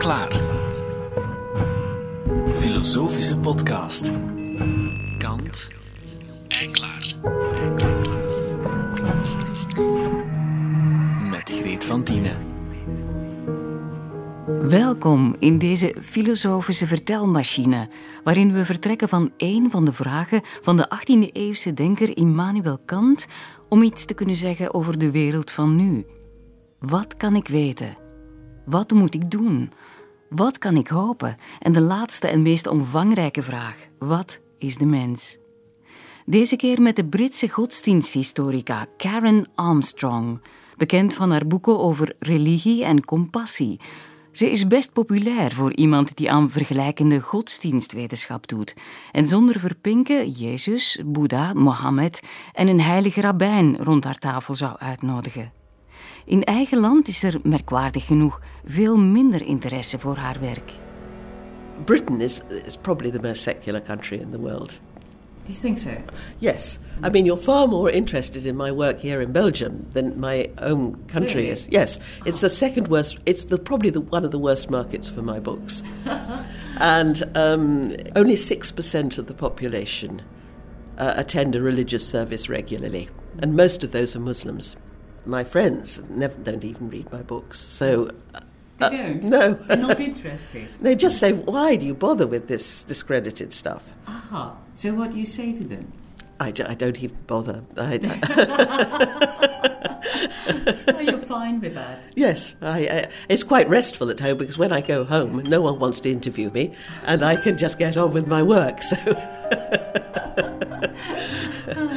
klaar. Filosofische podcast. Kant en klaar. Met Greet van Tienen. Welkom in deze filosofische vertelmachine, waarin we vertrekken van één van de vragen van de 18e-eeuwse denker Immanuel Kant om iets te kunnen zeggen over de wereld van nu. Wat kan ik weten? Wat moet ik doen? Wat kan ik hopen? En de laatste en meest omvangrijke vraag: wat is de mens? Deze keer met de Britse godsdiensthistorica Karen Armstrong, bekend van haar boeken over religie en compassie. Ze is best populair voor iemand die aan vergelijkende godsdienstwetenschap doet en zonder verpinken Jezus, Boeddha, Mohammed en een heilige rabbijn rond haar tafel zou uitnodigen. In eigen land is er merkwaardig genoeg veel minder interesse voor haar werk. Britain is, is probably the most secular country in the world. Do you think so? Yes. I mean, you're far more interested in my work here in Belgium than my own country Really? is. Yes. It's the second worst, it's the, probably the, one of the worst markets for my books. and um, only 6% of the population uh, attend a religious service regularly. And most of those are Muslims. My friends never, don't even read my books. So. They uh, don't? No. They're not interested. They just say, why do you bother with this discredited stuff? Aha. So what do you say to them? I, d- I don't even bother. I, Oh, you're fine with that. yes, I, I, it's quite restful at home because when I go home, no one wants to interview me, and I can just get on with my work. So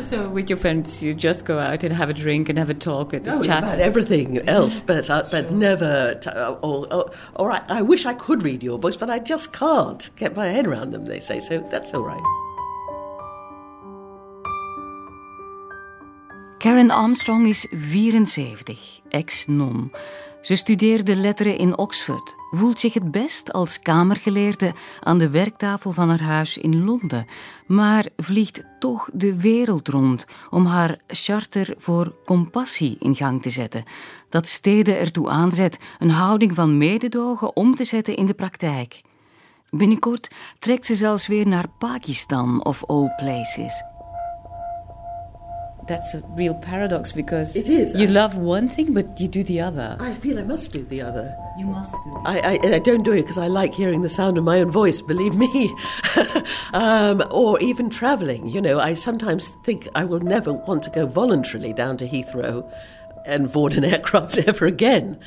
So with your friends, you just go out and have a drink and have a talk and Oh, chat. about everything else, but uh, but never. T- uh, or, or, or I, I wish I could read your books, but I just can't get my head around them. They say so. That's all right. Karen Armstrong is 74, ex-non. Ze studeerde letteren in Oxford, voelt zich het best als kamergeleerde aan de werktafel van haar huis in Londen, maar vliegt toch de wereld rond om haar charter voor compassie in gang te zetten, dat steden ertoe aanzet een houding van mededogen om te zetten in de praktijk. Binnenkort trekt ze zelfs weer naar Pakistan of all places. That's a real paradox because It is. you love one thing but you do the other. I feel I must do the other. You must do I, I, I don't do it because I like hearing the sound of my own voice, believe me. um, or even travelling. You know, I sometimes think I will never want to go voluntarily down to Heathrow and board an aircraft ever again.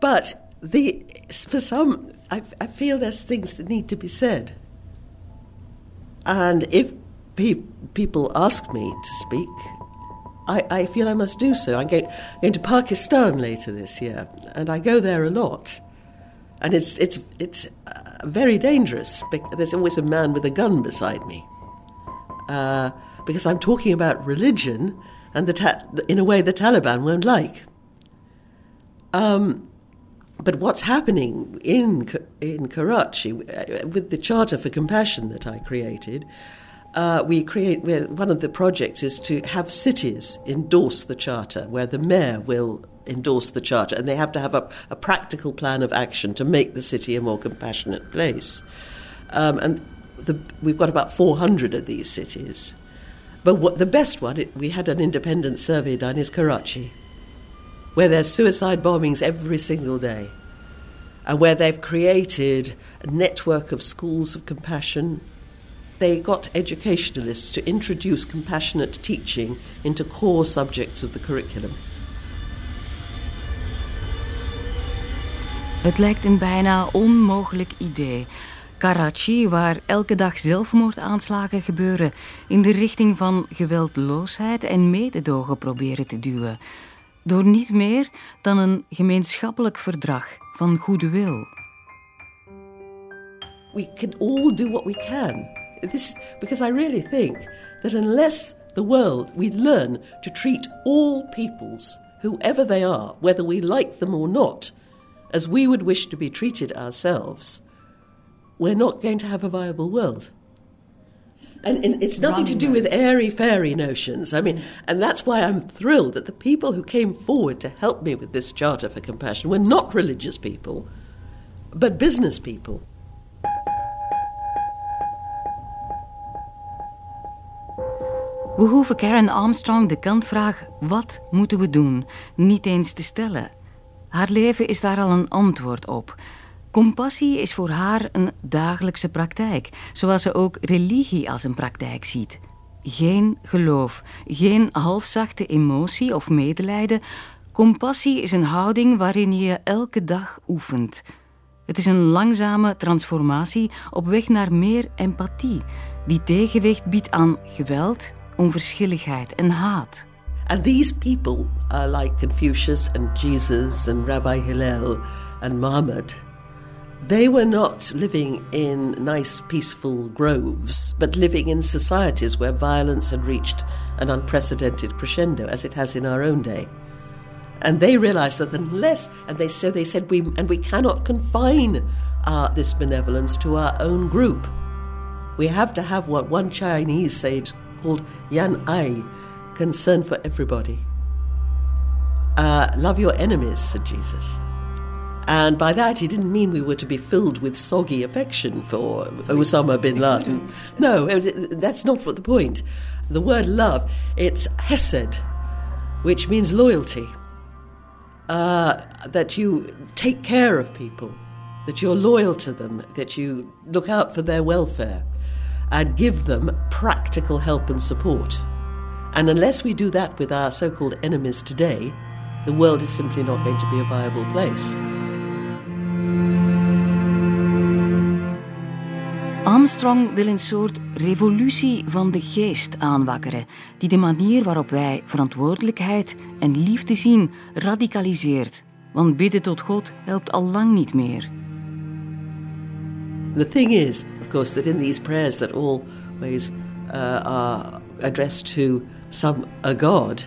But the, for some, I, I feel there's things that need to be said. And if pe- people ask me to speak, I, I feel I must do so. I'm going, to Pakistan later this year, and I go there a lot. And it's, it's, it's uh, very dangerous. There's always a man with a gun beside me. Uh, because I'm talking about religion, and the ta- in a way the Taliban won't like. Um, but what's happening in in Karachi uh, with the Charter for Compassion that I created? Uh, we create one of the projects is to have cities endorse the charter, where the mayor will endorse the charter, and they have to have a, a practical plan of action to make the city a more compassionate place. Um, and the, we've got about 400 of these cities. But what, the best one, it, we had an independent survey done, is Karachi where there's suicide bombings every single day, and where they've created a network of schools of compassion. They got educationalists to introduce compassionate teaching into core subjects of the curriculum. Het lijkt een bijna onmogelijk idee. Karachi, waar elke dag zelfmoordaanslagen gebeuren, in de richting van geweldloosheid en mededogen proberen te duwen. Door niet meer dan een gemeenschappelijk verdrag van goede wil. we can all do what we can. This because I really think that unless the world we learn to treat all peoples, whoever they are, whether we like them or not, as we would wish to be treated ourselves, we're not going to have a viable world. And, and it's nothing to do with airy fairy notions. I mean, and that's why I'm thrilled that the people who came forward to help me with this charter for compassion were not religious people. but business people. We hoeven Karen Armstrong de kantvraag wat moeten we doen niet eens te stellen. Haar leven is daar al een antwoord op. Compassie is voor haar een dagelijkse praktijk, zoals ze ook religie als een praktijk ziet. Geen geloof, geen halfzachte emotie of medelijden. Compassie is een houding waarin je elke dag oefent. Het is een langzame transformatie op weg naar meer empathie, die tegenwicht biedt aan geweld, onverschilligheid en haat. And these people are like Confucius and Jesus and Rabbi Hillel and Muhammad. They were not living in nice, peaceful groves, but living in societies where violence had reached an unprecedented crescendo, as it has in our own day. And they realized that unless, and they so they said, we and we cannot confine our, this benevolence to our own group. We have to have what one Chinese sage called Yan Ai, concern for everybody. Uh, love your enemies, said Jesus. And by that, he didn't mean we were to be filled with soggy affection for Osama bin Laden. No, that's not what the point. The word love, it's hesed, which means loyalty. Uh, that you take care of people, that you're loyal to them, that you look out for their welfare, and give them practical help and support. And unless we do that with our so called enemies today, the world is simply not going to be a viable place. Armstrong wil een soort revolutie van de geest aanwakkeren, die de manier waarop wij verantwoordelijkheid en liefde zien radicaliseert. Want bidden tot God helpt al lang niet meer. The thing is, of course, that in these prayers that always uh, are addressed to some a God,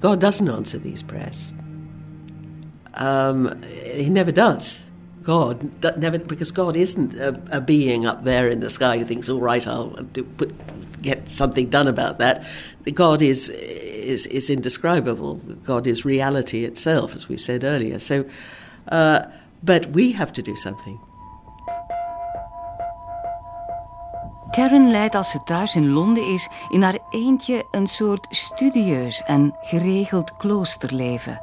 God doesn't answer these prayers. Um, he never does. God never because God isn't a, a, being up there in the sky who thinks, "All right, I'll do, put, get something done about that." God is is is indescribable. God is reality itself, as we said earlier. So, uh, but we have to do something. Karen leidt als ze thuis in Londen is in haar eentje een soort studieus en geregeld kloosterleven.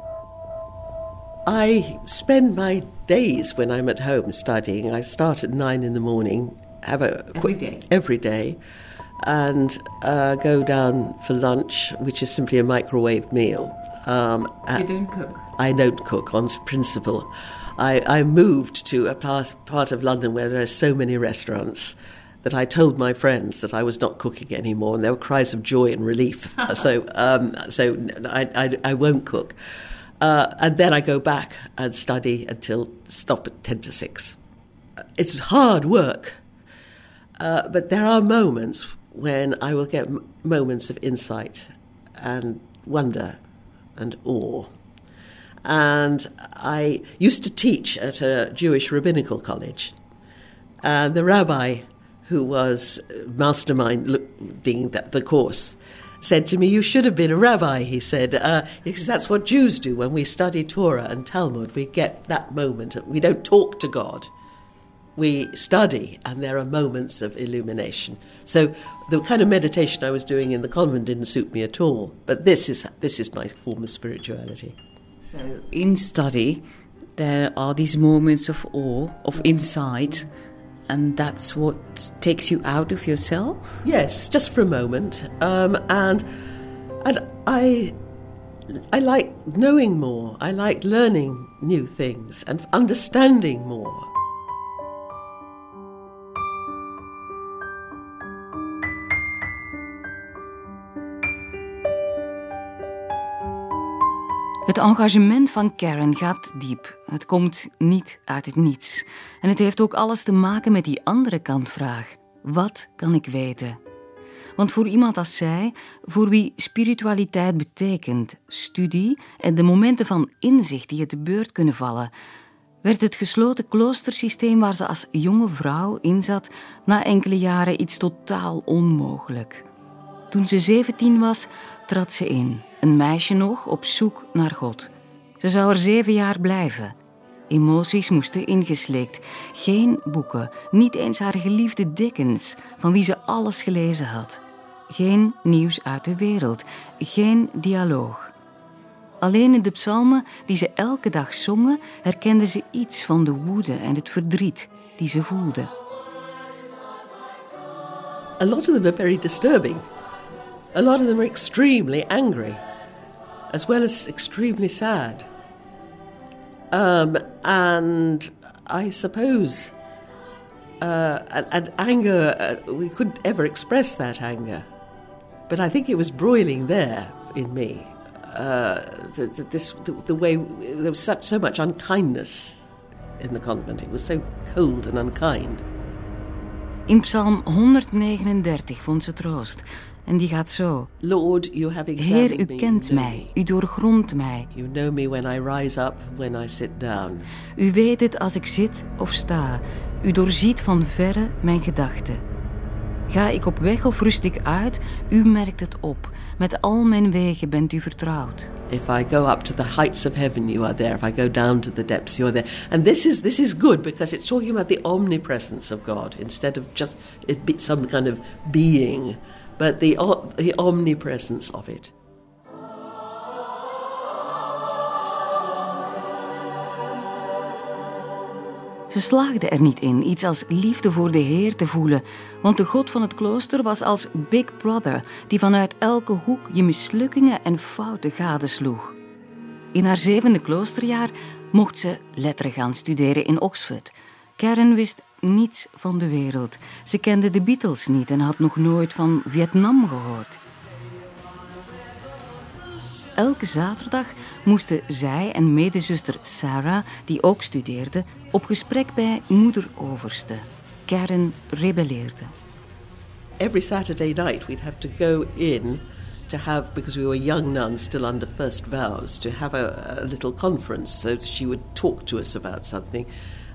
I spend my days when I'm at home studying. I start at nine in the morning, have a every day, every day, and uh, go down for lunch, which is simply a microwave meal. Um, you don't cook. I don't cook on principle. I, I moved to a part, part of London where there are so many restaurants that I told my friends that I was not cooking anymore, and there were cries of joy and relief. so, um, so I, I, I won't cook. Uh, and then I go back and study until stop at 10 to 6. It's hard work, uh, but there are moments when I will get m- moments of insight and wonder and awe. And I used to teach at a Jewish rabbinical college. And the rabbi who was masterminding the, the course said to me, You should have been a rabbi, he said, uh, because that's what Jews do when we study Torah and Talmud. We get that moment. We don't talk to God, we study, and there are moments of illumination. So the kind of meditation I was doing in the convent didn't suit me at all. But this is, this is my form of spirituality. So in study, there are these moments of awe, of insight and that's what takes you out of yourself? Yes, just for a moment. Um, and and I I like knowing more. I like learning new things and understanding more. Het engagement van Karen gaat diep. Het komt niet uit het niets. En het heeft ook alles te maken met die andere kantvraag. Wat kan ik weten? Want voor iemand als zij, voor wie spiritualiteit betekent, studie en de momenten van inzicht die het te beurt kunnen vallen, werd het gesloten kloostersysteem waar ze als jonge vrouw in zat na enkele jaren iets totaal onmogelijk. Toen ze 17 was, trad ze in, een meisje nog op zoek naar God. Ze zou er zeven jaar blijven. Emoties moesten ingesleekt. Geen boeken, niet eens haar geliefde Dickens, van wie ze alles gelezen had. Geen nieuws uit de wereld, geen dialoog. Alleen in de psalmen die ze elke dag zongen, herkende ze iets van de woede en het verdriet die ze voelde. A lot of them are very disturbing. A lot of them are extremely angry, as well as extremely sad. Um, and I suppose, uh, and, and, anger, uh, we couldn't ever express that anger. But I think it was broiling there in me. Uh, the, the, this, the, the, way there was such so much unkindness in the convent. It was so cold and unkind. In Psalm 139 vond ze troost. En die gaat zo. Lord, you have Heer, u kent mij, u doorgrondt mij. You know me when I rise up, when I sit down. U weet het als ik zit of sta. U doorziet van verre mijn gedachten. Ga ik op weg of rust ik uit? U merkt het op. Met al mijn wegen bent u vertrouwd. If I go up to the heights of heaven, you are there. If I go down to the depths, you are there. And this is this is good because it's talking about the omnipresence of God instead of just some kind of being, but the the omnipresence of it. Ze slaagde er niet in iets als liefde voor de Heer te voelen, want de God van het klooster was als Big Brother die vanuit elke hoek je mislukkingen en fouten gadesloeg. In haar zevende kloosterjaar mocht ze letteren gaan studeren in Oxford. Karen wist niets van de wereld. Ze kende de Beatles niet en had nog nooit van Vietnam gehoord. Elke zaterdag moesten zij en medezuster Sarah, die ook studeerde, op gesprek bij moeder Overste. Karen rebelleerde. Every Saturday night we'd have to go in to have, because we were young nuns still under first vows, to have a, a little conference so she would talk to us about something.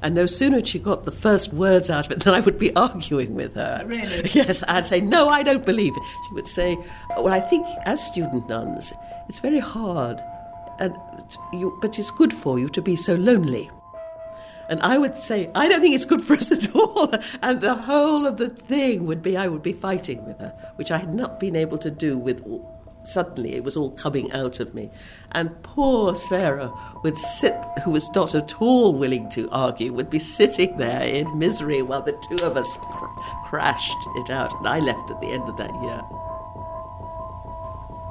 And no sooner had she got the first words out of it than I would be arguing with her. Really? Yes, I'd say, No, I don't believe it. She would say, Well, I think as student nuns, it's very hard, and it's, you, but it's good for you to be so lonely. And I would say, I don't think it's good for us at all. And the whole of the thing would be, I would be fighting with her, which I had not been able to do with. Suddenly, it was all coming out of me. And poor Sarah would sit, who was not at all willing to argue, would be sitting there in misery while the two of us cr- crashed it out. And I left at the end of that year.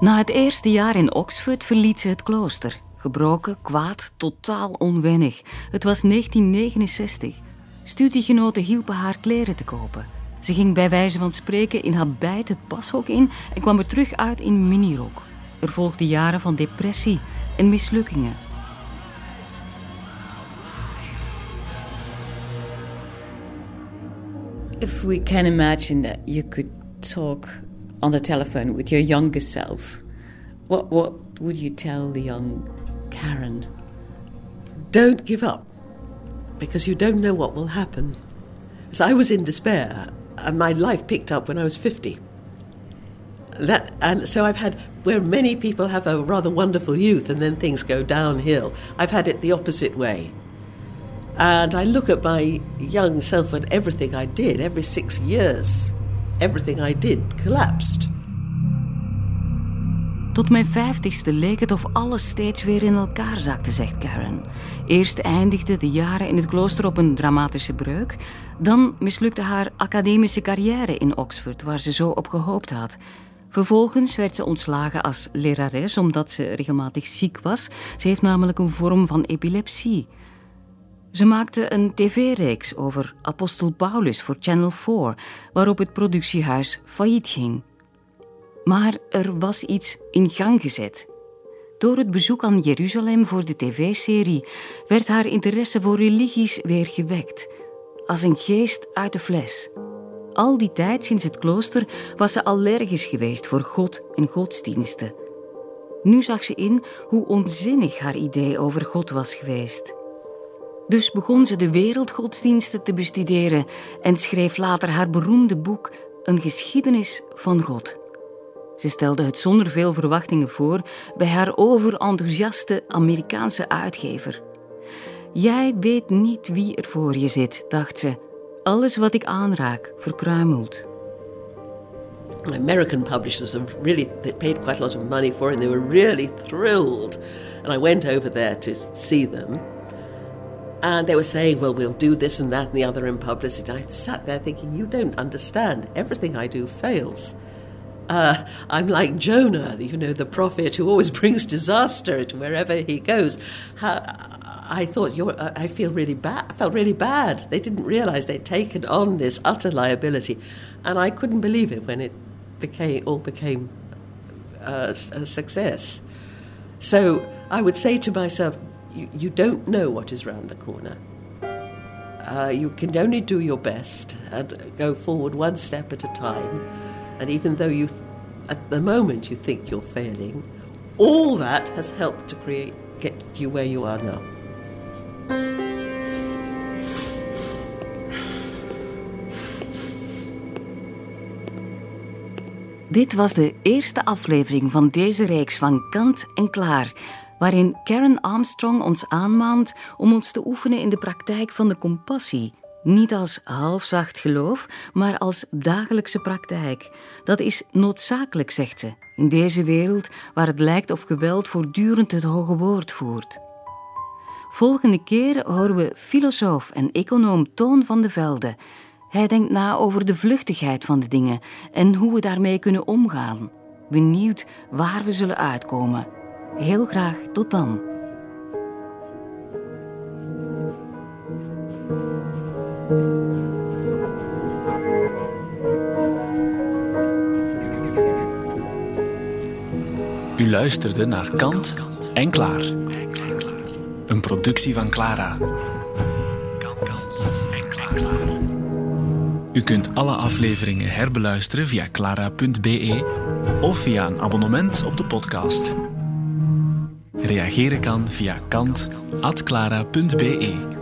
Na het eerste jaar in Oxford verliet ze het klooster. Gebroken, kwaad, totaal onwennig. Het was 1969. Studiegenoten hielpen haar kleren te kopen. Ze ging bij wijze van spreken in haar bijt het pashok in en kwam er terug uit in minirok. Er volgden jaren van depressie en mislukkingen. If we can imagine that you could talk on the telephone with your younger self, what what would you tell the young Karen? Don't give up, because you don't know what will happen. So I was in despair, Uh, my life picked up when I was fifty. That and so I've had where many people have a rather wonderful youth and then things go downhill. I've had it the opposite way. And I look at my young self and everything I did, every six years, everything I did collapsed. Tot mijn vijftigste leek het of alles steeds weer in elkaar zakte, zegt Karen. Eerst eindigde de jaren in het klooster op een dramatische breuk. Dan mislukte haar academische carrière in Oxford, waar ze zo op gehoopt had. Vervolgens werd ze ontslagen als lerares omdat ze regelmatig ziek was. Ze heeft namelijk een vorm van epilepsie. Ze maakte een tv-reeks over apostel Paulus voor Channel 4, waarop het productiehuis failliet ging. Maar er was iets in gang gezet. Door het bezoek aan Jeruzalem voor de tv-serie werd haar interesse voor religies weer gewekt, als een geest uit de fles. Al die tijd sinds het klooster was ze allergisch geweest voor God en godsdiensten. Nu zag ze in hoe onzinnig haar idee over God was geweest. Dus begon ze de wereldgodsdiensten te bestuderen en schreef later haar beroemde boek Een geschiedenis van God. Ze stelde het zonder veel verwachtingen voor bij haar overenthousiaste Amerikaanse uitgever. Jij weet niet wie er voor je zit, dacht ze. Alles wat ik aanraak, verkruimelt. American publishers have really they paid quite a lot of money for it, and they were really thrilled. And I went over there to see them. And they were saying, well, we'll do this and that and the other in publicity. I sat there thinking, you don't understand. Everything I do fails. Uh, I'm like Jonah, you know, the prophet who always brings disaster to wherever he goes. How, I thought, you're, I feel really bad. I felt really bad. They didn't realize they'd taken on this utter liability. And I couldn't believe it when it became, all became uh, a success. So I would say to myself, you, you don't know what is round the corner. Uh, you can only do your best and go forward one step at a time. And even though you, at the moment, you think you're failing, all that has helped to create get you where you are now. Dit was de eerste aflevering van deze reeks van Kant en Klaar, waarin Karen Armstrong ons aanmaant om ons te oefenen in de praktijk van de compassie. Niet als halfzacht geloof, maar als dagelijkse praktijk. Dat is noodzakelijk, zegt ze, in deze wereld waar het lijkt of geweld voortdurend het hoge woord voert. Volgende keer horen we filosoof en econoom Toon van de Velde. Hij denkt na over de vluchtigheid van de dingen en hoe we daarmee kunnen omgaan. Benieuwd waar we zullen uitkomen. Heel graag tot dan. U luisterde naar Kant en Klaar. Een productie van Clara. Kant en Klaar. U kunt alle afleveringen herbeluisteren via clara.be of via een abonnement op de podcast. Reageren kan via kant.clara.be.